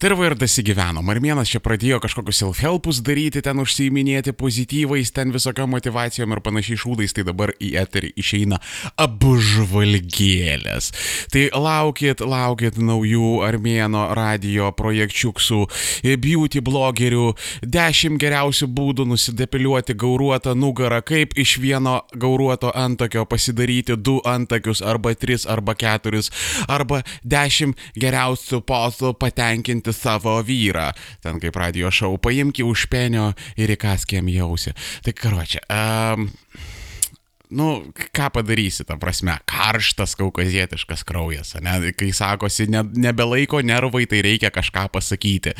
Tai ir va ir dasigyveno. Marmienas čia pradėjo kažkokius self-helpus daryti, ten užsiiminėti pozityvais, ten visokio motivacijom ir panašiai šūdais, tai dabar į eterį išeina apžvalgėlės. Tai laukit, laukit naujų Armėno radio projekčiuksų, beauty blogerių, 10 geriausių būdų nusidepiliuoti gauruotą nugarą, kaip iš vieno gauruoto antakio pasidaryti du antakius arba tris arba keturis, arba 10 geriausių postų patenkinti paimti savo vyrą. Ten kaip radio šau, paimki už penio ir įkaskėm jausi. Tai karočią. Um, nu, ką padarysi, ta prasme, karštas kaukazietiškas kraujas, ne? kai sakosi, ne, nebelaiko nervai, tai reikia kažką pasakyti.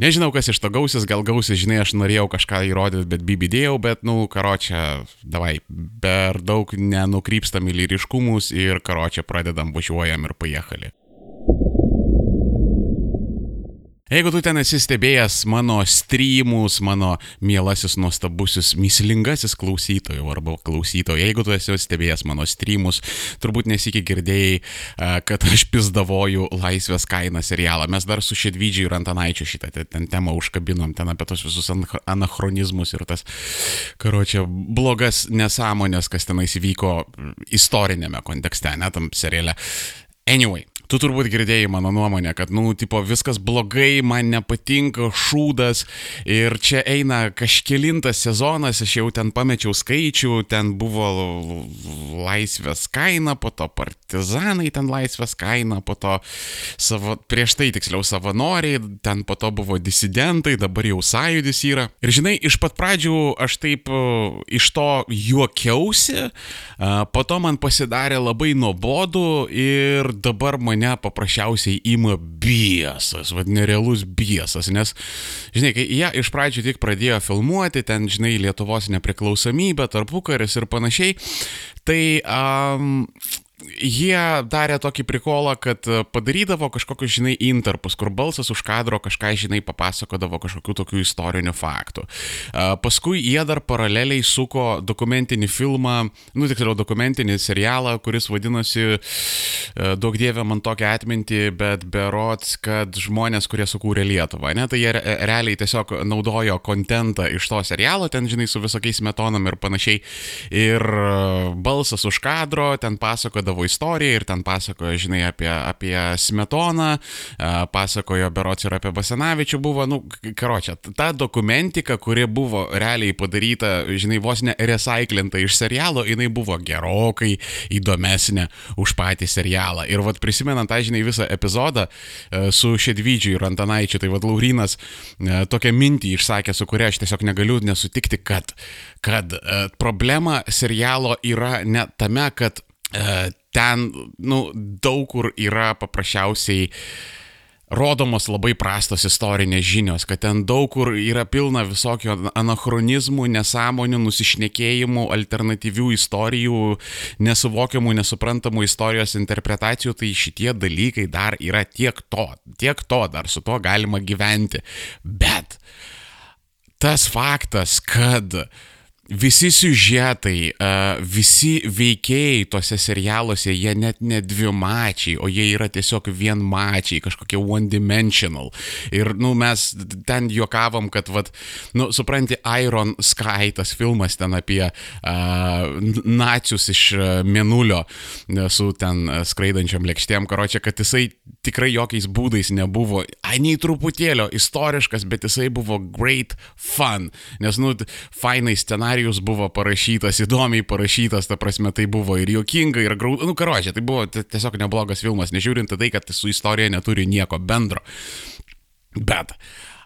Nežinau, kas iš to gausis, gal gausis, žinai, aš norėjau kažką įrodyti, bet bibidėjau, bet, nu, karočią, davai, per daug nenukrypstam į lyriškumus ir karočią pradedam važiuojam ir pajechali. Jeigu tu ten esi stebėjęs mano streamus, mano mielasis, nuostabusis, mislingasis klausytojų arba klausytojų, jeigu tu esi stebėjęs mano streamus, turbūt nesikį girdėjai, kad aš pizdavoju laisvės kainą serialą. Mes dar su Šedvydžiai ir Antanaičiu šitą ten temą užkabinom, ten apie tos visus anachronizmus ir tas, karočią, blogas nesąmonės, kas tenais įvyko istorinėme kontekste, netam seriale. Anyway, Tu turbūt girdėjai mano nuomonę, kad, nu, tipo, viskas blogai, man nepatinka, šūdas ir čia eina kažkelintas sezonas, aš jau ten pamečiau skaičių, ten buvo laisvės kaina, po to partizanai ten laisvės kaina, po to savo, prieš tai tiksliau savanoriai, ten po to buvo disidentai, dabar jau sąjūdis yra. Ir žinai, iš pat pradžių aš taip iš to juokiausi, po to man pasidarė labai nuobodu ir dabar man mane paprasčiausiai ima biesas, vad nerealus biesas, nes, žinai, kai jie iš pradžių tik pradėjo filmuoti, ten, žinai, Lietuvos nepriklausomybė, tarpukaris ir panašiai, tai um, jie darė tokį prikolą, kad e, padarydavo kažkokius, žinai, interpus, kur balsas už kadro kažką, žinai, papasakodavo kažkokių tokių istorinių faktų. E, paskui jie dar paraleliai suko dokumentinį filmą, nu tiksliau dokumentinį serialą, kuris vadinosi, e, daug dievė man tokią atmintį, bet berots, kad žmonės, kurie sukūrė Lietuvą, ne, tai jie realiai tiesiog naudojo kontentą iš to serialo, ten, žinai, su visokiais metonam ir panašiai. Ir balsas už kadro, ten pasakodavo pasakodavo istoriją ir ten pasakojo, žinai, apie, apie Smetoną, pasakojo berots ir apie Basanavičių buvo, nu, karočią, ta dokumentika, kuri buvo realiai padaryta, žinai, vos ne recyclinta iš serialo, jinai buvo gerokai įdomesnė už patį serialą. Ir vad prisimenant tą, žinai, visą epizodą su Šedvydžiu ir Antanaičiu, tai vad Laurinas tokią mintį išsakė, su kuria aš tiesiog negaliu nesutikti, kad, kad problema serialo yra ne tame, kad ten, nu, daug kur yra paprasčiausiai rodomos labai prastos istorinės žinios, kad ten daug kur yra pilna visokio anachronizmų, nesąmonių, nusišnekėjimų, alternatyvių istorijų, nesuvokiamų, nesuprantamų istorijos interpretacijų, tai šitie dalykai dar yra tiek to, tiek to, dar su to galima gyventi. Bet tas faktas, kad uh, visi siužetai, visi veikėjai tose serialuose, jie net ne dvimačiai, o jie yra tiesiog vienmačiai, kažkokie one dimensional. Ir, nu, mes ten juokavom, kad, vad, nu, supranti, Iron Sky, tas filmas ten apie uh, nacius iš Menulio su ten skraidančiam lėkštėm, karočią, kad jisai tikrai jokiais būdais nebuvo, ai, nei truputėlio istoriškas, bet jisai buvo great fun, nes, nu, fainai scenarijai scenarijus buvo parašytas, įdomiai parašytas, ta prasme, tai buvo ir juokinga, ir graudu, nu, karočią, tai buvo tiesiog neblogas filmas, nežiūrint tai, kad su istorija neturi nieko bendro. Bet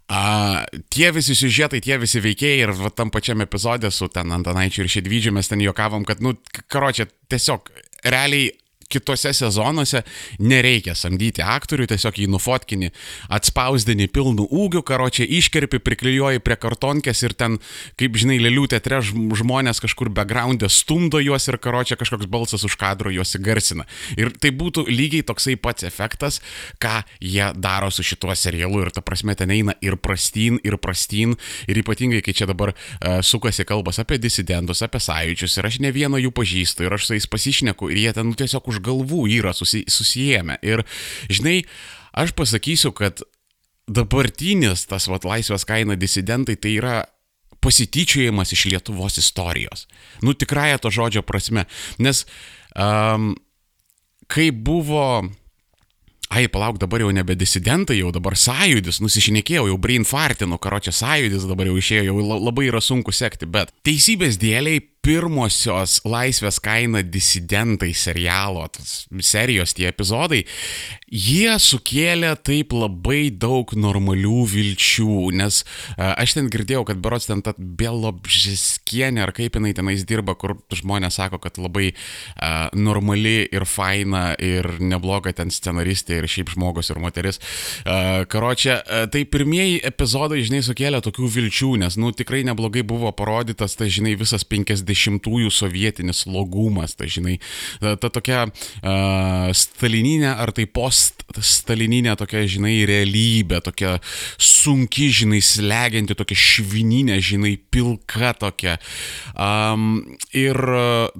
A, tie visi siužetai, tie visi veikėjai ir va, tam pačiam epizodė su ten Antanaičiu ir Šedvydžiu mes ten juokavom, kad, nu, karočią, tiesiog realiai kitose sezonuose nereikia samdyti aktorių, tiesiog jį nufotkini, atspausdini pilnų ūgių, karočią iškerpi, priklijuoji prie kartonkės ir ten, kaip žinai, lėlių teatre žmonės kažkur backgroundė stumdo juos ir karočią kažkoks balsas už kadro juos įgarsina. Ir tai būtų lygiai toksai pats efektas, ką jie daro su šituo serialu ir ta prasme ten eina ir prastyn, ir prastyn, ir ypatingai, kai čia dabar uh, sukasi kalbas apie disidentus, apie sąjūdžius ir aš ne vieno jų pažįstu ir aš su jais pasišneku ir jie ten nu, tiesiog už galvų yra susi, susijęme. Ir, žinai, aš pasakysiu, kad dabartinis tas vat laisvės kaina disidentai tai yra pasityčiojimas iš Lietuvos istorijos. Nu tikrąją to žodžio prasme. Nes um, kai buvo ai, palauk, dabar jau nebe disidentai, jau dabar sąjūdis, nusišnekėjau, jau brain fartinu, karo čia sąjūdis dabar jau išėjo, jau labai yra sunku sekti, bet teisybės dėliai pirmosios laisvės kaina disidentai serialo, serijos tie epizodai, jie sukėlė taip labai daug normalių vilčių, nes a, aš ten girdėjau, kad berots ten ta Belobžiskienė ar kaip jinai tenais dirba, kur žmonės sako, kad labai a, normali ir faina ir nebloga ten scenaristė ir šiaip žmogus ir moteris. A, karočią, tai pirmieji epizodai, žinai, sukėlė tokių vilčių, nes, nu, tikrai neblogai buvo parodytas, tai, žinai, visas 50 dešimtųjų sovietinis slogumas, tai žinai, ta, ta tokia uh, stalininė ar tai post-stalininė tokia, žinai, realybė, tokia sunki, žinai, slegianti, tokia švininė, žinai, pilka tokia. Um, ir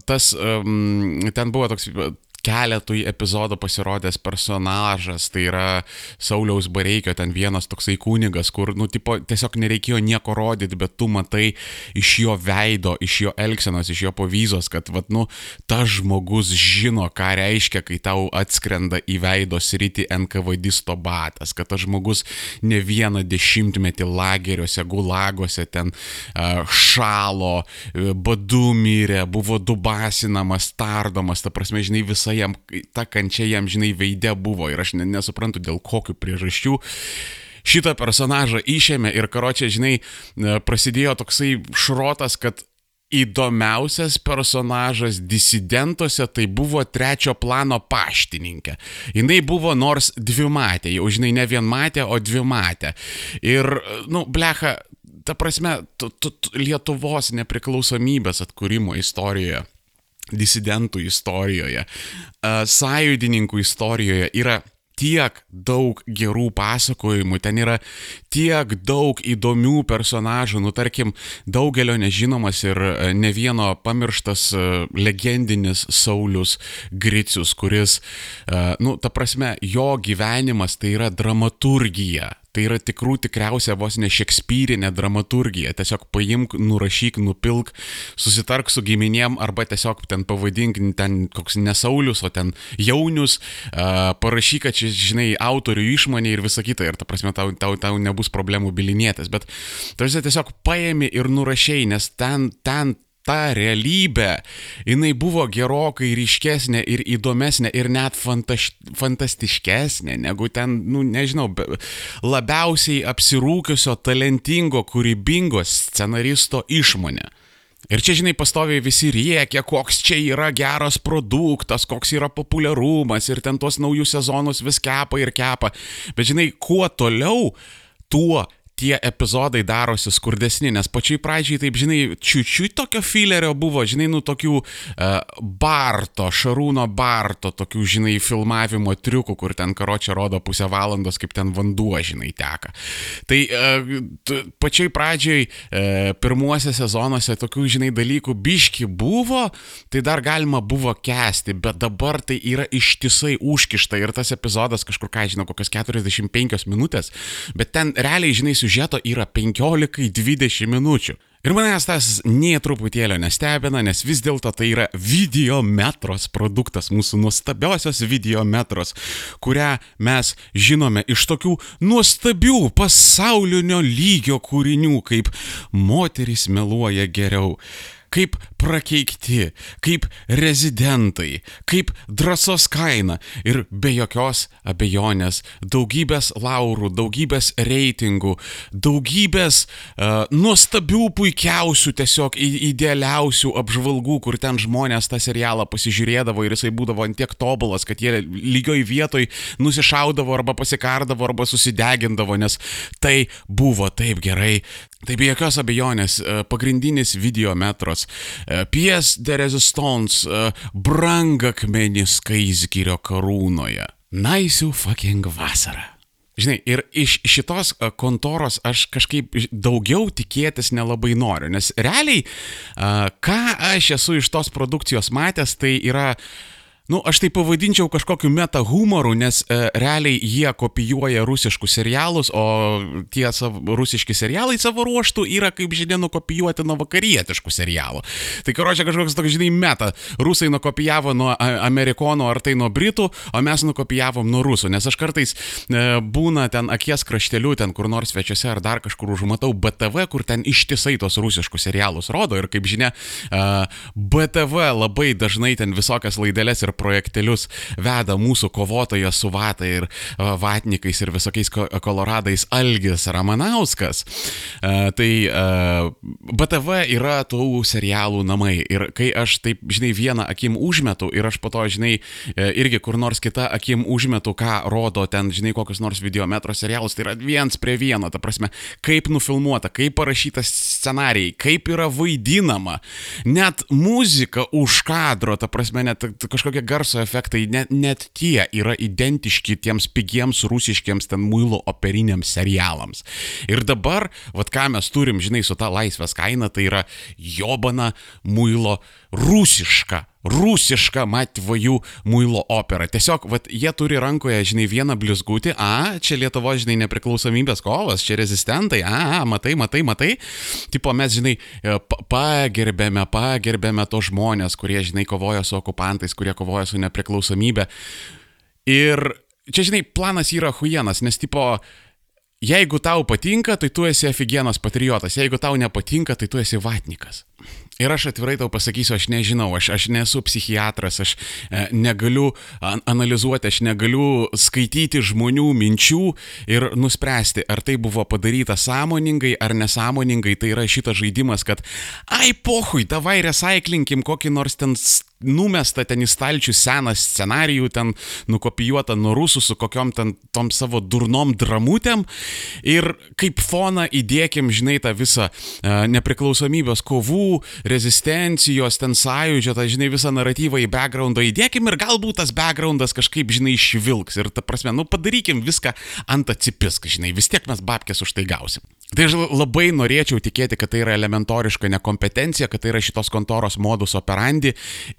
tas, um, ten buvo toks keletui epizodų pasirodęs personažas, tai yra Sauliaus Bareikio ten vienas toksai kunigas, kur, nu, tipo, tiesiog nereikėjo nieko rodyti, bet tu matai iš jo veido, iš jo elgsenos, iš jo povyzos, kad, vad, nu, tas žmogus žino, ką reiškia, kai tau atskrenda į veido sritį NKVD batas, kad tas žmogus ne vieną dešimtmetį lageriuose, gulagose ten šalo, badu mirė, buvo dubasinamas, tardomas, ta prasme, žinai, visa jam, ta kančia jam, žinai, veide buvo ir aš nesuprantu dėl kokių priežasčių šitą personažą išėmė ir karočią, žinai, e, prasidėjo toksai šrotas, kad įdomiausias personažas disidentuose tai buvo trečio plano paštininkė. Jis buvo nors dvimatė, jau žinai, ne vienmatė, o dvimatė. Ir, nu, blecha, ta prasme, tu, tu, tu, Lietuvos nepriklausomybės atkūrimo istorijoje disidentų istorijoje, sąjūdininkų istorijoje yra tiek daug gerų pasakojimų, ten yra tiek daug įdomių personažų, nu tarkim, daugelio nežinomas ir ne vieno pamirštas legendinis Saulis Gricius, kuris, nu, ta prasme, jo gyvenimas tai yra dramaturgija, Tai yra tikrų tikriausia vos ne šekspyrinė dramaturgija. Tiesiog paimk, nurašyk, nupilk, susitark su giminėm arba tiesiog ten pavadink ten koks nesaulius, o ten jaunius, uh, parašyk, kad čia, žinai, autorių išmonė ir visa kita. Ir ta prasme, tau, tau, tau nebus problemų bilinėtis. Bet tarsi tiesiog paėmi ir nurašiai, nes ten, ten ta realybė, jinai buvo gerokai ryškesnė ir įdomesnė ir net fantaš, fantastiškesnė negu ten, nu nežinau, labiausiai apsirūkiusio, talentingo, kūrybingo scenaristo išmonė. Ir čia, žinai, pastoviai visi riekia, koks čia yra geras produktas, koks yra populiarumas ir ten tuos naujus sezonus vis kepa ir kepa. Bet, žinai, kuo toliau, tuo tie epizodai darosi skurdesni, nes pačiai pradžiai, taip žinai, čiūčiui tokio filerio buvo, žinai, nu tokių uh, Barto, Šarūno Barto, tokių, žinai, filmavimo triukų, kur ten karočią rodo pusę valandos, kaip ten vanduo, žinai, teka. Tai uh, pačiai pradžiai, uh, pirmuose sezonuose tokių, žinai, dalykų biški buvo, tai dar galima buvo kesti, bet dabar tai yra ištisai užkišta ir tas epizodas kažkur, ką žinau, kokios 45 minutės, bet ten realiai, žinai, siužeto yra 15-20 minučių. Ir manęs tas nie truputėlio nestebina, nes vis dėlto tai yra videometros produktas, mūsų nuostabiosios videometros, kurią mes žinome iš tokių nuostabių pasaulinio lygio kūrinių, kaip moteris meluoja geriau kaip prakeikti, kaip rezidentai, kaip drąsos kaina ir be jokios abejonės daugybės laurų, daugybės reitingų, daugybės uh, nuostabių, puikiausių, tiesiog idealiausių apžvalgų, kur ten žmonės tą serialą pasižiūrėdavo ir jisai būdavo ant tiek tobulas, kad jie lygioj vietoj nusišaudavo arba pasikardavo arba susidegindavo, nes tai buvo taip gerai. Tai be jokios abejonės pagrindinis videometros E, Pies de Resistance, e, brangakmenis Kaizgirio karūnoje. Naisių fucking vasara. Žinai, ir iš šitos e, kontoros aš kažkaip daugiau tikėtis nelabai noriu, nes realiai, ką aš esu iš tos produkcijos matęs, tai yra Nu, aš tai pavadinčiau kažkokiu meta humoru, nes e, realiai jie kopijuoja rusiškus serialus, o tie sav, rusiški serialai savo ruoštų yra, kaip žinia, nukopijuoti nuo vakarietiškų serialų. Tai karočią kažkoks toks, žinai, meta. Rusai nukopijavo nuo amerikonų ar tai nuo britų, o mes nukopijavom nuo rusų. Nes aš kartais e, būna ten akies krašteliu, ten kur nors svečiuose ar dar kažkur užmatau BTV, kur ten ištisai tos rusiškus serialus rodo. Ir kaip žinia, e, BTV labai dažnai ten visokias laidelės ir projektelius veda mūsų kovotojas su vatai ir vatnikais ir visokiais koloradais Algis Ramanauskas. Tai BTV yra tų serialų namai ir kai aš taip, žinai, vieną akim užmetu ir aš po to, žinai, e, irgi kur nors kitą akim užmetu, ką rodo ten, žinai, kokius nors videometro serialus, tai yra viens prie vieno, ta prasme, kaip nufilmuota, kaip parašytas scenarijai, kaip yra vaidinama, net muzika už kadro, ta prasme, net kažkokie garso efektai, net, net tie yra identiški tiems pigiems rusiškiams ten muilo operiniams serialams. Ir dabar, vad ką mes turim, žinai, su ta laisvės kaina, tai yra jobana muilo rusiška rusiška matvojų muilo opera. Tiesiog, vat, jie turi rankoje, žinai, vieną blizgutį, a, čia Lietuvo, žinai, nepriklausomybės kovas, čia rezistentai, a, a matai, matai, matai. Tipo, mes, žinai, e, pagerbėme, pagerbėme tos žmonės, kurie, žinai, kovoja su okupantais, kurie kovoja su nepriklausomybė. Ir čia, žinai, planas yra huienas, nes, tipo, jeigu tau patinka, tai tu esi afigienas patriotas, jeigu tau nepatinka, tai tu esi vatnikas. Ir aš atvirai tau pasakysiu, aš nežinau, aš, aš nesu psichiatras, aš e, negaliu an, analizuoti, aš negaliu skaityti žmonių minčių ir nuspręsti, ar tai buvo padaryta sąmoningai ar nesąmoningai. Tai yra šitas žaidimas, kad, ai pohui, davai recyclinkim kokį nors ten numesta ten į stalčių seną scenarijų, ten nukopijuota nuo rusų su kokiom ten tom savo durnom dramutėm ir kaip foną įdėkim, žinai, tą visą e, nepriklausomybės kovų, rezistencijos, ten sąjūdžio, tą, žinai, visą naratyvą į backgroundą įdėkim ir galbūt tas backgroundas kažkaip, žinai, išvilks ir ta prasme, nu padarykim viską ant atsipisk, žinai, vis tiek mes babkės už tai gausim. Tai aš labai norėčiau tikėti, kad tai yra elementoriška nekompetencija, kad tai yra šitos kontoros modus operandi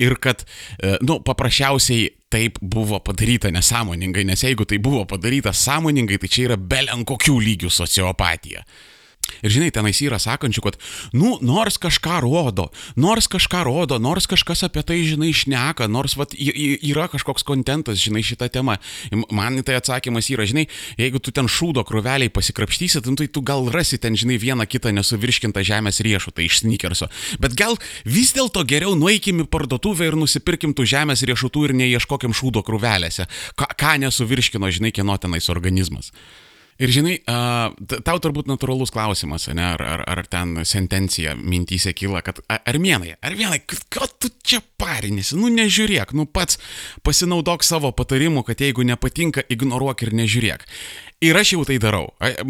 ir kad, e, nu, paprasčiausiai taip buvo padaryta nesąmoningai, nes jeigu tai buvo padaryta sąmoningai, tai čia yra belen kokių lygių sociopatija. Ir žinai, tenais yra sakančių, kad, nu, nors kažką rodo, nors kažką rodo, nors kažkas apie tai, žinai, šneka, nors, vat, yra kažkoks kontentas, žinai, šitą temą. Man tai atsakymas yra, žinai, jeigu tu ten šūdo kruveliai pasikrapštysi, tai tu gal rasi ten, žinai, vieną kitą nesuvirškintą žemės riešutą iš sneakerso. Bet gal vis dėlto geriau nueikim į parduotuvę ir nusipirkim tų žemės riešutų ir neieškokim šūdo kruvelėse. Ką, ką nesuvirškino, žinai, kieno tenais organizmas. Ir žinai, tau turbūt natūralus klausimas, ne, ar, ar, ar ten sentencija mintyse kyla, kad armėnai, armėnai, ką tu čia parinėsi, nu nežiūrėk, nu pats pasinaudok savo patarimu, kad jeigu nepatinka, ignoruok ir nežiūrėk. Ir aš jau tai darau.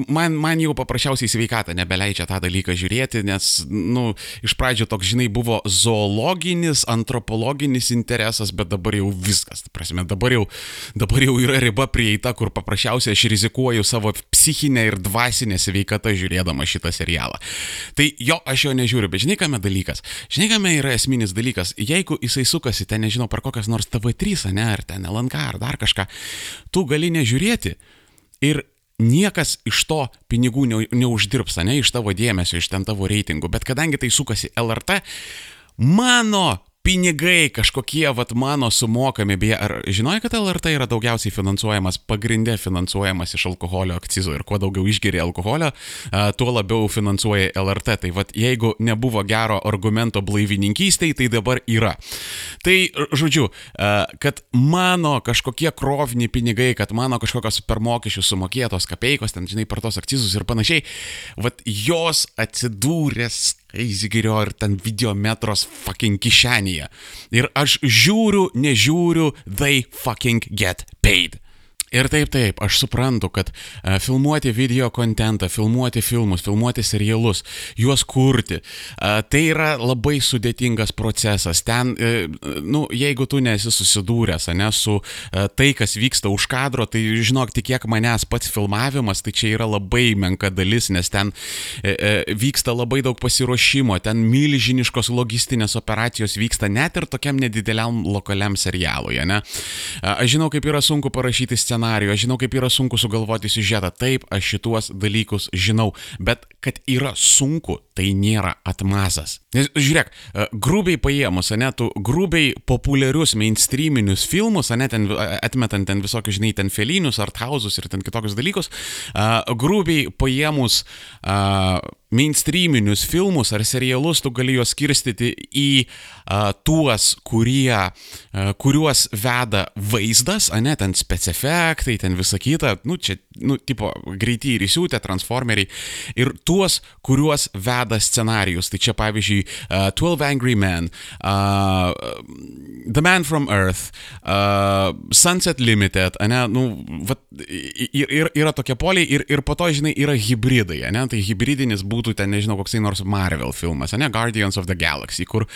Man, man jau paprasčiausiai sveikata nebeleidžia tą dalyką žiūrėti, nes, nu, iš pradžio toks, žinai, buvo zoologinis, antropologinis interesas, bet dabar jau viskas. Prasme, dabar jau, dabar jau yra riba prieita, kur paprasčiausiai aš rizikuoju savo psichinę ir dvasinę sveikatą žiūrėdama šitą serialą. Tai jo, aš jo nežiūriu, bet žinai, kame dalykas. Žinai, kame yra esminis dalykas. Jeigu jisai sukasi ten, nežinau, per kokias nors TV3, ne, ar ten LNK, ar dar kažką, tu gali nežiūrėti ir niekas iš to pinigų neuždirbs, ne iš tavo dėmesio, iš ten tavo reitingų, bet kadangi tai sukasi LRT, mano pinigai kažkokie, vat mano sumokami, beje, ar žinojai, kad LRT yra daugiausiai finansuojamas, pagrindė finansuojamas iš alkoholio akcizo ir kuo daugiau išgeria alkoholio, tuo labiau finansuoja LRT. Tai vat jeigu nebuvo gero argumento blaivininkystėje, tai dabar yra. Tai, žodžiu, kad mano kažkokie krovni pinigai, kad mano kažkokios per mokesčius sumokėtos kapeikos, ten, žinai, per tos akcizus ir panašiai, vat jos atsidūrės Eizigirio ir ten videometros fucking kišenėje. Ir aš žiūriu, nežiūriu, they fucking get paid. Ir taip, taip, aš suprantu, kad uh, filmuoti video kontentą, filmuoti filmus, filmuoti serialus, juos kurti, uh, tai yra labai sudėtingas procesas. Ten, uh, nu, jeigu tu nesi susidūręs, ne, su tai, kas vyksta už kadro, tai žinok, tikėk manęs pats filmavimas, tai čia yra labai menka dalis, nes ten vyksta labai daug pasiruošimo, ten milžiniškos logistinės operacijos vyksta net ir tokiam nedideliam lokaliam serialui, ne. Aš žinau, kaip yra sunku parašyti scenarijų scenarijų, aš žinau, kaip yra sunku sugalvoti siužetą, taip, aš šituos dalykus žinau, bet kad yra sunku, tai nėra atmazas. Nes žiūrėk, e, grubiai paėmus, ne, tu grubiai populiarius mainstreaminius filmus, ne, ten atmetant ten visokius, žinai, ten felinius, arthausus ir ten kitokius dalykus, uh, grubiai paėmus uh, mainstreaminius filmus ar serialus tu gali juos skirstyti į uh, tuos, kurie, uh, kuriuos veda vaizdas, a ne, ten specifektai, ten visa kita, nu čia, nu, tipo, greitį ir įsiūtę, transformeriai, ir tuos, kuriuos veda scenarius. Tai čia pavyzdžiui, uh, 12 Angry Men, uh, The Man from Earth, uh, Sunset Limited, a ne, nu, vat, ir, ir, yra tokie poliai ir, ir po to, žinai, yra hybridai, a ne, tai hybridinis būtų ten, nežinau, koksai nors Marvel filmas, ne, Guardians of the Galaxy, kur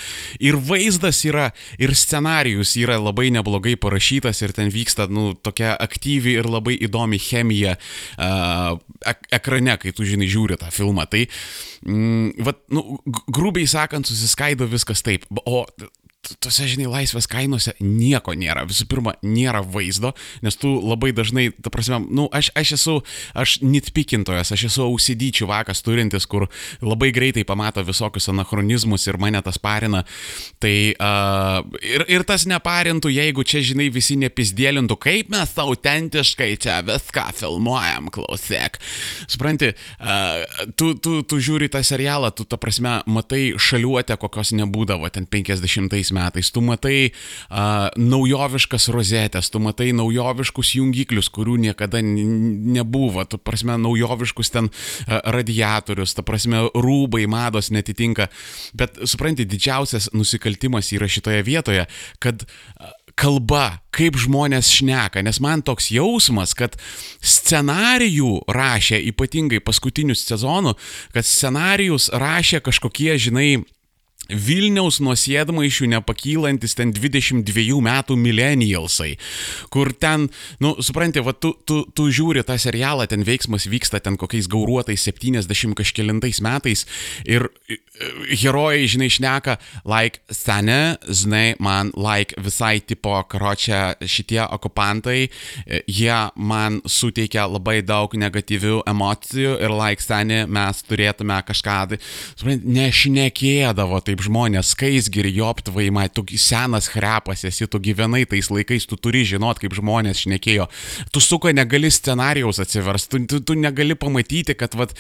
ir vaizdas yra, ir scenarius yra labai neblogai parašytas ir ten vyksta, nu, tokia aktyvi ir labai įdomi chemija uh, ek ekrane, kai tu, žinai, žiūri tą filmą. Tai, mm, vat, nu, grubiai sakant, susiskaido viskas taip. O tose, žinai, laisvės kainose nieko nėra. Visų pirma, nėra vaizdo, nes tu labai dažnai, ta prasme, nu, aš, aš esu, aš nitpikintojas, aš esu ausidyčių vakas turintis, kur labai greitai pamato visokius anachronizmus ir mane tas parina. Tai uh, ir, ir tas neparintų, jeigu čia, žinai, visi nepizdėlintų, kaip mes autentiškai čia viską filmuojam, klausyk. Supranti, uh, tu, tu, tu žiūri tą serialą, tu, ta prasme, matai šaliuotę, kokios nebūdavo ten 50-ais metais, tu matai uh, naujoviškas rozetės, tu matai naujoviškus jungiklius, kurių niekada nebuvo, tu prasme naujoviškus ten uh, radiatorius, ta prasme rūbai, mados netitinka, bet supranti, didžiausias nusikaltimas yra šitoje vietoje, kad uh, kalba, kaip žmonės šneka, nes man toks jausmas, kad scenarijų rašė, ypatingai paskutinius sezonų, kad scenarijus rašė kažkokie, žinai, Vilniaus nuosėdmaišių nepakylantis ten 22 metų millennialsai, kur ten, nu, supranti, va, tu, tu, tu žiūri tą serialą, ten veiksmas vyksta ten kokiais gauruotais 70 kažkėlintais metais ir herojai, žinai, šneka, like, sene, žinai, man, like, visai tipo, karočią, šitie okupantai, e, jie man suteikia labai daug negatyvių emocijų ir, like, sene, mes turėtume kažką, supranti, nešnekėdavo taip kaip žmonės, skaisgiri, joptvai, man, tu senas krepas esi, tu gyvenai tais laikais, tu turi žinot, kaip žmonės šnekėjo. Tu suka negali scenarijaus atsiversti, tu, tu, tu negali pamatyti, kad vat,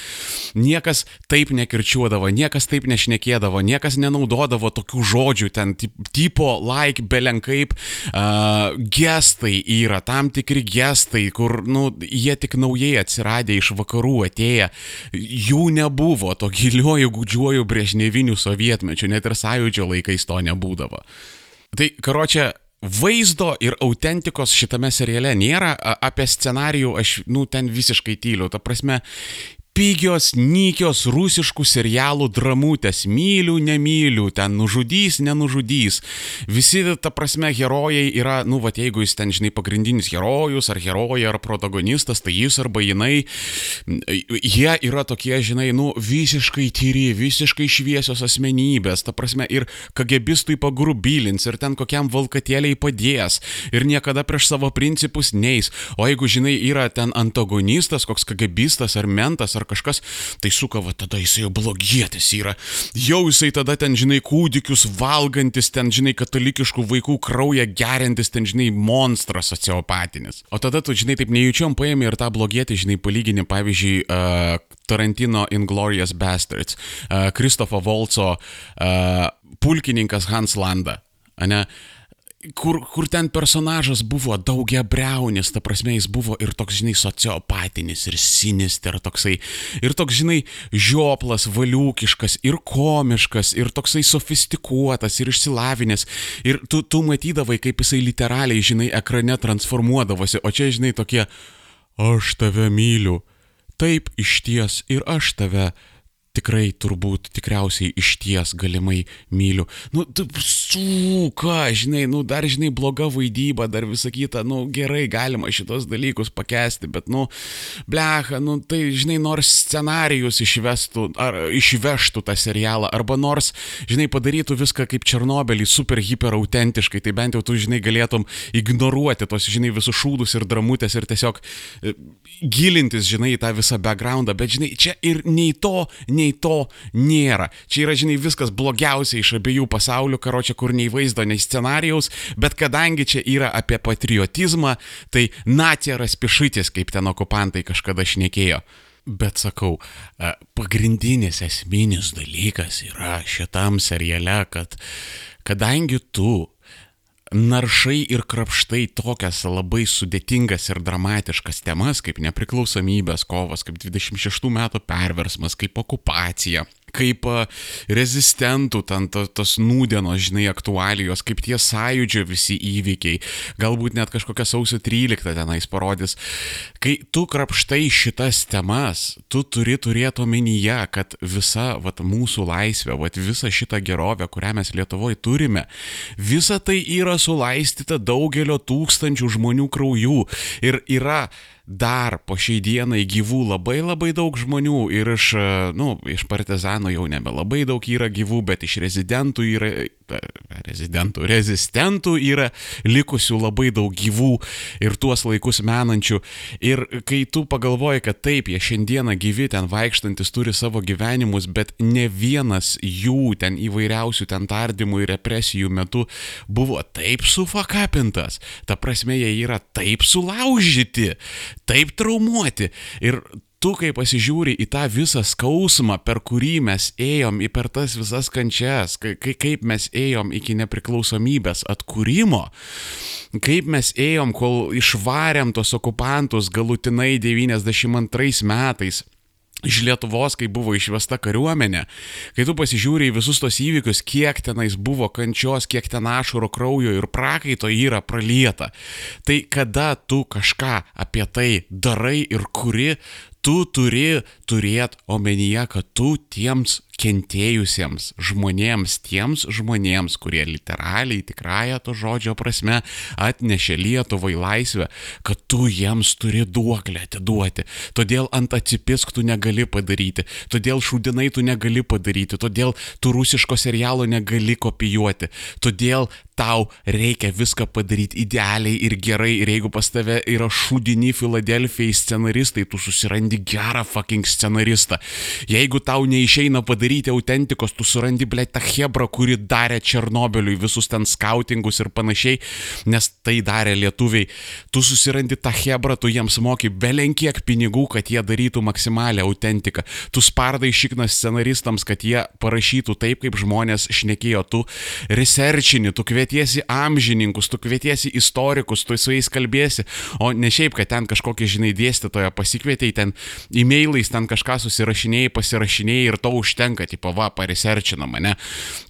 niekas taip nekirčiuodavo, niekas taip nešnekėdavo, niekas nenaudodavo tokių žodžių, ten tipo, like, belenkaip, uh, gestai yra, tam tikri gestai, kur, nu, jie tik naujai atsiradė iš vakarų atėję, jų nebuvo to giliuoju, gudžiuoju brėžneviniu sovietmečiu, net ir sąjūdžio laikais to nebūdavo. Tai, karočią, vaizdo ir autentikos šitame seriale nėra, apie scenarijų aš, nu, ten visiškai tyliu. Ta prasme, pigios, nykios rusiškų serialų dramutės. Myliu, nemyliu, ten nužudys, nenužudys. Visi, ta prasme, herojai yra, nu, va, jeigu jis ten, žinai, pagrindinis herojus, ar heroja, ar protagonistas, tai jis arba jinai, jie yra tokie, žinai, nu, visiškai tyri, visiškai šviesios asmenybės. Ta prasme, ir kagebistui pagrubylins, ir ten kokiam valkatėliai padės, ir niekada prieš savo principus neis. O jeigu, žinai, yra ten antagonistas, koks kagebistas ar mentas, ar kažkas, tai suka, va tada jisai jau blogietis yra. Jau jisai tada ten, žinai, kūdikius valgantis, ten, žinai, katalikiškų vaikų kraują gerintis, ten, žinai, monstras sociopatinis. O tada tu, žinai, taip nejučiom paėmė ir tą blogietį, žinai, palyginį, pavyzdžiui, uh, Tarantino Inglorious Bastards, uh, Kristofo Volco uh, pulkininkas Hans Landa. Ane? Kur, kur ten personažas buvo daugia breunis, ta prasme jis buvo ir toks, žinai, sociopatinis, ir sinister toksai, ir toks, žinai, žioplas, valiukiškas, ir komiškas, ir toksai sofistikuotas, ir išsilavinęs, ir tu, tu matydavai, kaip jisai literaliai, žinai, ekrane transformuodavosi, o čia, žinai, tokie, aš tave myliu, taip iš ties ir aš tave tikrai turbūt tikriausiai iš ties galimai myliu. Nu, tu, suka, žinai, nu, dar, žinai, bloga vaidyba, dar visą kitą, nu, gerai, galima šitos dalykus pakesti, bet, nu, blecha, nu, tai, žinai, nors scenarijus išvestų, ar išvežtų tą serialą, arba nors, žinai, padarytų viską kaip Černobylį, super hiper autentiškai, tai bent jau tu, žinai, galėtum ignoruoti tos, žinai, visus šūdus ir dramutės ir tiesiog e, gilintis, žinai, tą visą backgroundą, bet, žinai, čia ir nei to, nei nei to nėra. Čia yra, žinai, viskas blogiausia iš abiejų pasaulių, karočią, kur nei vaizdo, nei scenarijaus, bet kadangi čia yra apie patriotizmą, tai natieras pišytis, kaip ten okupantai kažkada šnekėjo. Bet sakau, e, pagrindinis esminis dalykas yra šitam seriale, kad kadangi tu naršai ir krapštai tokias labai sudėtingas ir dramatiškas temas kaip nepriklausomybės kovos, kaip 26 metų perversmas, kaip okupacija, kaip rezistentų, ten to, tos nūdienos, žinai, aktualijos, kaip tie sąjūdžio visi įvykiai, galbūt net kažkokia sausio 13 tenais parodys. Kai tu krapštai šitas temas, tu turi turėti omenyje, kad visa vat, mūsų laisvė, vat, visa šita gerovė, kurią mes Lietuvoje turime, visa tai yra sulaistyta daugelio tūkstančių žmonių kraujų ir yra dar po šiai dienai gyvų labai labai daug žmonių ir iš, nu, iš partizanų jau nebelabai daug yra gyvų, bet iš rezidentų yra, rezidentų, rezistentų yra likusių labai daug gyvų ir tuos laikus menančių. Ir kai tu pagalvoji, kad taip, jie šiandieną gyvi ten vaikštantis turi savo gyvenimus, bet ne vienas jų ten įvairiausių ten tardymų ir represijų metu buvo taip sufakapintas, ta prasme jie yra taip sulaužyti, taip traumuoti. Ir tu, kai pasižiūri į tą visą skausmą, per kurį mes ėjom, į per tas visas kančias, kai, kaip mes ėjom iki nepriklausomybės atkūrimo, kaip mes ėjom, kol išvarėm tos okupantus galutinai 92 metais iš Lietuvos, kai buvo išvesta kariuomenė, kai tu pasižiūri į visus tos įvykius, kiek tenais buvo kančios, kiek ten ašaro kraujo ir prakaito yra pralieta, tai kada tu kažką apie tai darai ir kuri, tu turi turėti omenyje, kad tu tiems kentėjusiems žmonėms, tiems žmonėms, kurie literaliai, tikrąją to žodžio prasme atnešė Lietuvai laisvę, kad tu jiems turi duoklę atiduoti. Todėl ant atsipisk tu negali padaryti, todėl šūdinai tu negali padaryti, todėl tu rusiško serialo negali kopijuoti, todėl tau reikia viską padaryti idealiai ir gerai ir jeigu pas tave yra šūdini Filadelfijai scenaristai, tu susirandi gerą fucking scenaristą. Jeigu tau neišeina padaryti autentikos, tu surandi, ble, tą hebrą, kuri darė Černobiliui visus ten skautingus ir panašiai, nes tai darė lietuviai. Tu susirandi tą hebrą, tu jiems moki belenkiek pinigų, kad jie darytų maksimalę autentiką. Tu spardai šiknas scenaristams, kad jie parašytų taip, kaip žmonės šnekėjo. Tu researchini, tu kvieti kvietiesi amžininkus, tu kvietiesi istorikus, tu su jais kalbėsi, o ne šiaip, kad ten kažkokį, žinai, dėstytoją pasikvietei, ten e-mailais ten kažką susirašinėjai, pasirašinėjai ir to užtenka, tipo, va, pariserčina mane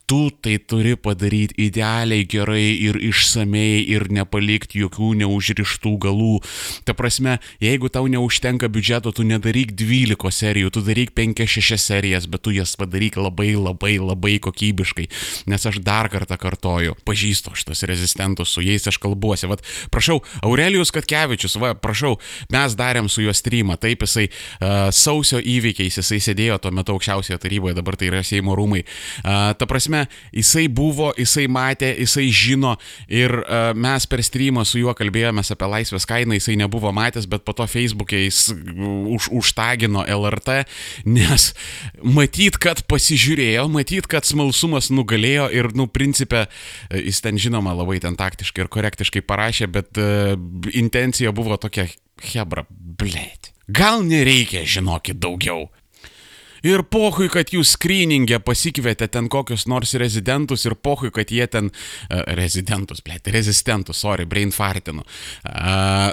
tu tai turi padaryti idealiai, gerai ir išsamei ir nepalikti jokių neužrištų galų. Ta prasme, jeigu tau neužtenka biudžeto, tu nedaryk 12 serijų, tu daryk 5-6 serijas, bet tu jas padaryk labai labai labai kokybiškai. Nes aš dar kartą kartoju, pažįstu šitos rezistentus, su jais aš kalbuosi. Vat, prašau, Aurelijus Katkevičius, va, prašau, mes darėm su juo streamą, taip jisai uh, sausio įvykiais, jisai sėdėjo tuo metu aukščiausioje taryboje, dabar tai yra Seimo rūmai. Uh, ta prasme, prasme, jisai buvo, jisai matė, jisai žino ir uh, mes per streamą su juo kalbėjomės apie laisvės kainą, jisai nebuvo matęs, bet po to Facebook'e jis už, užtagino LRT, nes matyt, kad pasižiūrėjo, matyt, kad smalsumas nugalėjo ir, nu, principė, jis ten žinoma labai ten taktiškai ir korektiškai parašė, bet uh, intencija buvo tokia, hebra, blėt. Gal nereikia žinokit daugiau. Ir pohui, kad jūs skryningę pasikvietė ten kokius nors rezidentus ir pohui, kad jie ten, uh, rezidentus, blėt, rezistentus, sorry, brain fartinu, uh,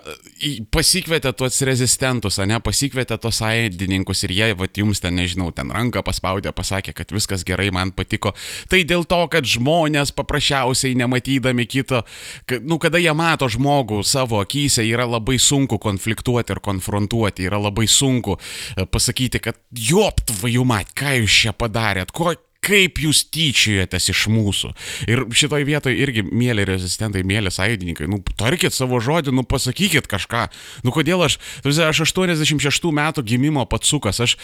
pasikvietė tuos rezistentus, ne, pasikvietė tuos sąjungininkus ir jie, va, jums ten, nežinau, ten ranką paspaudė, pasakė, kad viskas gerai, man patiko. Tai dėl to, kad žmonės paprasčiausiai nematydami kito, kad, nu, kada jie mato žmogų savo akise, yra labai sunku konfliktuoti ir konfrontuoti, yra labai sunku pasakyti, kad jopt, vajumat, ką jūs čia padarėt, ko, kaip jūs tyčiojatės iš mūsų. Ir šitoj vietoje irgi, mėly rezistentai, mėly sąjungininkai, nu, tarkit savo žodį, nu, pasakykit kažką. Nu, kodėl aš, aš 86 metų gimimo patsukas, aš,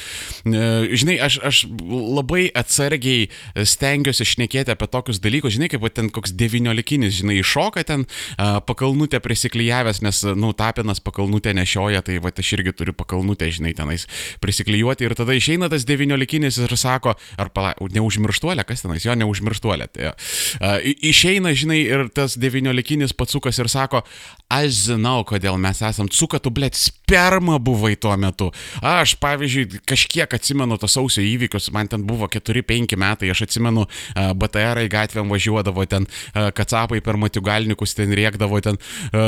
e, žinai, aš, aš labai atsargiai stengiuosi šnekėti apie tokius dalykus, žinai, kaip ten koks devyniolikinis, žinai, iššoka ten pakalnutę prisiklyjavęs, nes, nu, tapinas pakalnutę nešioja, tai va, aš irgi turiu pakalnutę, žinai, tenais prisiklyjuoti ir tada išeina tas devyniolikinis ir sako, ar pala, neuž neužmirštuolė, kas tenais, jo neužmirštuolė. Tai, uh, išeina, žinai, ir tas devyniolikinis patsukas ir sako, aš žinau, kodėl mes esam cuka, tu blėt, sperma buvai tuo metu. Aš, pavyzdžiui, kažkiek atsimenu tos sausio įvykius, man ten buvo 4-5 metai, aš atsimenu, BTR į gatvėm važiuodavo ten, kacapai per matigalnikus ten rėkdavo ten,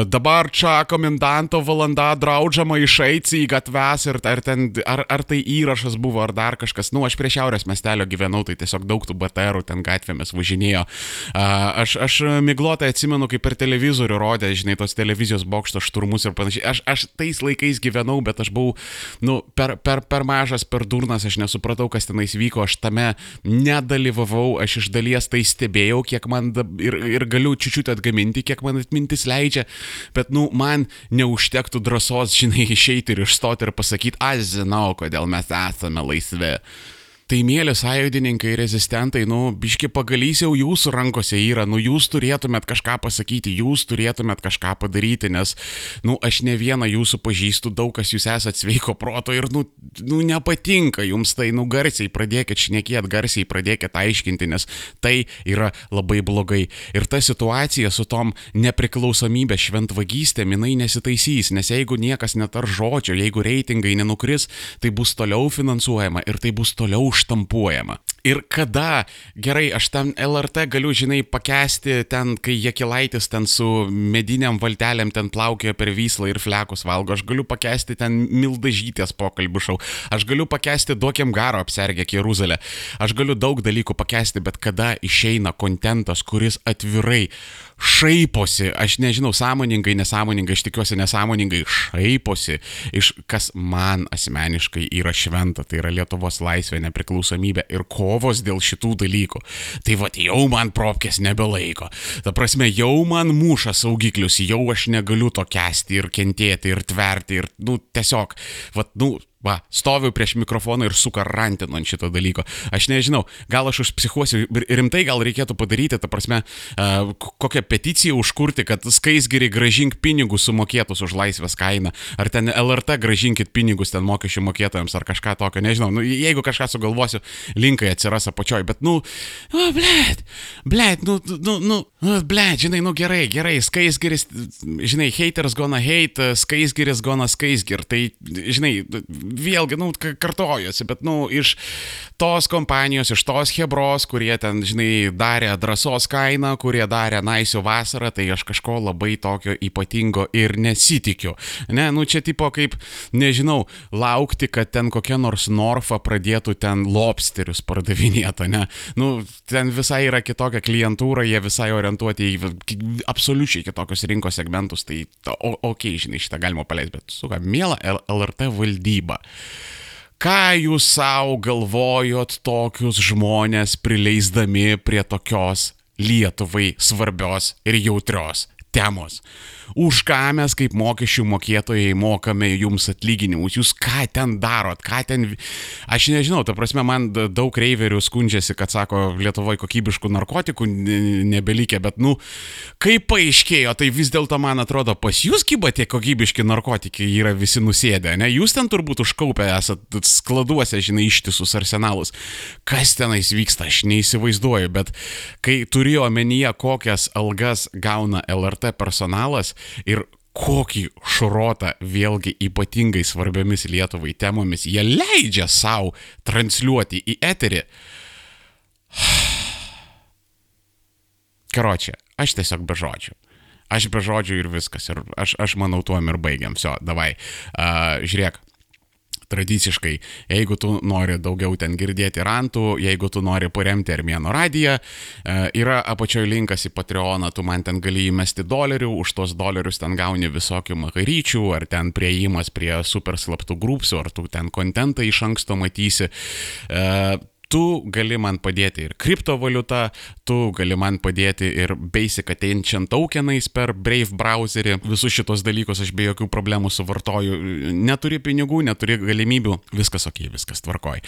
dabar čia komendanto valanda draudžiama išeiti į gatves ir ar, ten, ar, ar tai įrašas buvo, ar dar kažkas, nu, aš prie šiaurės miestelio gyvenau, tai tiesiog daug tų BTR ten gatvėmis važinėjo. Aš, aš miglotai atsimenu, kaip per televizorių rodė, žinai, tos televizijos bokšto šturmus ir panašiai. Aš, aš tais laikais gyvenau, bet aš buvau, nu, per, per, per mažas, per durnas, aš nesupratau, kas tenais vyko, aš tame nedalyvavau, aš iš dalies tai stebėjau, kiek man ir, ir galiu čiūčiut atgaminti, kiek man atmintis leidžia, bet, nu, man neužtektų drąsos, žinai, išeiti ir išstoti ir pasakyti, aš žinau, kodėl mes esame laisvi. Tai mėly sąjungininkai, rezistentai, nu, biški pagalys jau jūsų rankose yra, nu, jūs turėtumėt kažką pasakyti, jūs turėtumėt kažką padaryti, nes, nu, aš ne vieną jūsų pažįstu, daug kas jūs esate sveiko proto ir, nu, nu nepatinka jums tai, nu, garsiai pradėkit šnekėti, garsiai pradėkit aiškinti, nes tai yra labai blogai. Ir ta situacija su tom nepriklausomybė šventvagystė, jinai nesitaisys, nes jeigu niekas netar žodžio, jeigu reitingai nenukris, tai bus toliau finansuojama ir tai bus toliau užštampuojama. Ir kada, gerai, aš ten LRT galiu, žinai, pakesti ten, kai Jekilaitis ten su mediniam valtelėm ten plaukė per Vyslą ir flekus valgo, aš galiu pakesti ten Mildažytės pokalbių šau, aš galiu pakesti Duokiam Garo apsergę Jeruzalę, aš galiu daug dalykų pakesti, bet kada išeina kontentas, kuris atvirai šaiposi, aš nežinau, sąmoningai, nesąmoningai, aš tikiuosi nesąmoningai šaiposi iš kas man asmeniškai yra šventa, tai yra Lietuvos laisvė, nepriklausomybė ir kovos dėl šitų dalykų. Tai va, jau man propkės nebelaiko. Ta prasme, jau man muša saugiklius, jau aš negaliu to kesti ir kentėti ir tverti ir, nu, tiesiog, va, nu, Va, stoviu prieš mikrofoną ir sukarantinu ant šito dalyko. Aš nežinau, gal aš užpsichuosiu, rimtai gal reikėtų padaryti, ta prasme, uh, kokią peticiją užkurti, kad skaisgiri gražink pinigus sumokėtus už laisvės kainą, ar ten LRT gražinkit pinigus ten mokesčių mokėtojams, ar kažką tokio, nežinau. Nu, jeigu kažką sugalvosiu, linkai atsiras apačioj, bet, nu, nu, blėt, blėt, nu, nu, nu, nu blėt, žinai, nu gerai, gerai, skaisgiris, žinai, haters gonna hate, skaisgiris gonna skaisgir, tai, žinai, vėlgi, nu, kartojosi, bet, nu, iš tos kompanijos, iš tos Hebros, kurie ten, žinai, darė drąsos kainą, kurie darė naisių vasarą, tai aš kažko labai tokio ypatingo ir nesitikiu. Ne, nu, čia tipo kaip, nežinau, laukti, kad ten kokia nors Norfa pradėtų ten lobsterius pardavinėti, ne? Nu, ten visai yra kitokia klientūra, jie visai orientuoti į absoliučiai kitokius rinkos segmentus, tai, okei, okay, žinai, šitą galima paleisti, bet, suka, mėla LRT valdyba. Ką jūs savo galvojot tokius žmonės prileisdami prie tokios Lietuvai svarbios ir jautrios temos? Už ką mes kaip mokesčių mokėtojai mokame jums atlyginimus, jūs ką ten darot, ką ten... Aš nežinau, ta prasme, man daug reiverių skundžiasi, kad sako, Lietuvoje kokybiškų narkotikų nebelikė, bet, nu, kaip paaiškėjo, tai vis dėlto man atrodo, pas jūs kyba tie kokybiški narkotikai yra visi nusėdę, ne? Jūs ten turbūt užkaupę esat skladuose, žinai, ištisus arsenalus. Kas tenais vyksta, aš neįsivaizduoju, bet kai turėjau omenyje, kokias algas gauna LRT personalas, ir kokį šrotą vėlgi ypatingai svarbiomis Lietuvai temomis jie leidžia savo transliuoti į eterį. Karočią, aš tiesiog be žodžių. Aš be žodžių ir viskas. Ir aš, aš manau, tuom ir baigiam. Vso, davai. Uh, žiūrėk, tradiciškai, jeigu tu nori daugiau ten girdėti rantų, jeigu tu nori paremti Armėno radiją, yra apačioje linkas į Patreoną, tu man ten gali įmesti dolerių, už tos dolerius ten gauni visokių makaryčių, ar ten prieimas prie super slaptų grupsų, ar tu ten kontentą iš anksto matysi tu gali man padėti ir kriptovaliuta, tu gali man padėti ir Basic Attention tokenais per Brave browserį. Visus šitos dalykus aš be jokių problemų suvartoju. Neturi pinigų, neturi galimybių, viskas ok, viskas tvarkoj.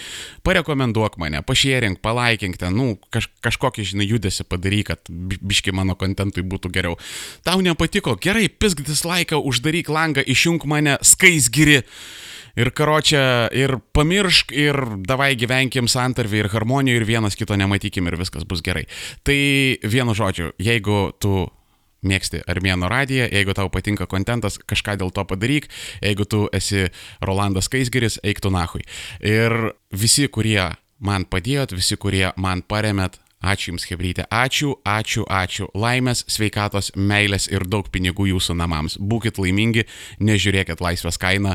Parekomenduok mane, pašėrink, palaikink ten, nu, kaž, kažkokį, žinai, judesi padaryk, kad biški mano kontentui būtų geriau. Tau nepatiko, gerai, pisk dislaiką, uždaryk langą, išjung mane, skaisgiri ir karočią, ir pamiršk, ir davai gyvenkim santarvį ir harmoniją, ir vienas kito nematykim ir viskas bus gerai. Tai vienu žodžiu, jeigu tu mėgsti Armėno radiją, jeigu tau patinka kontentas, kažką dėl to padaryk, jeigu tu esi Rolandas Kaisgeris, eik tu nahui. Ir visi, kurie man padėjot, visi, kurie man paremėt, Ačiū Jums, Hebrytė. Ačiū, ačiū, ačiū. Laimės, sveikatos, meilės ir daug pinigų Jūsų namams. Būkit laimingi, nežiūrėkit laisvės kainą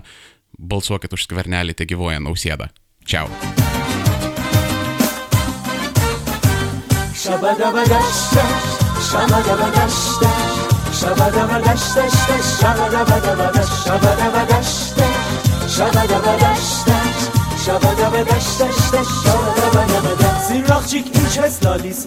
balsuokit už skvernelį, te gyvoja nausėda. Čiau. Shabadabadashta, shabadabadashta, shabadabadashta, shabadabadabadash, shabadabadashta, shabadabadashta, shabadabadashta, shabadabadabadash. Zirrakçık ilçes lalis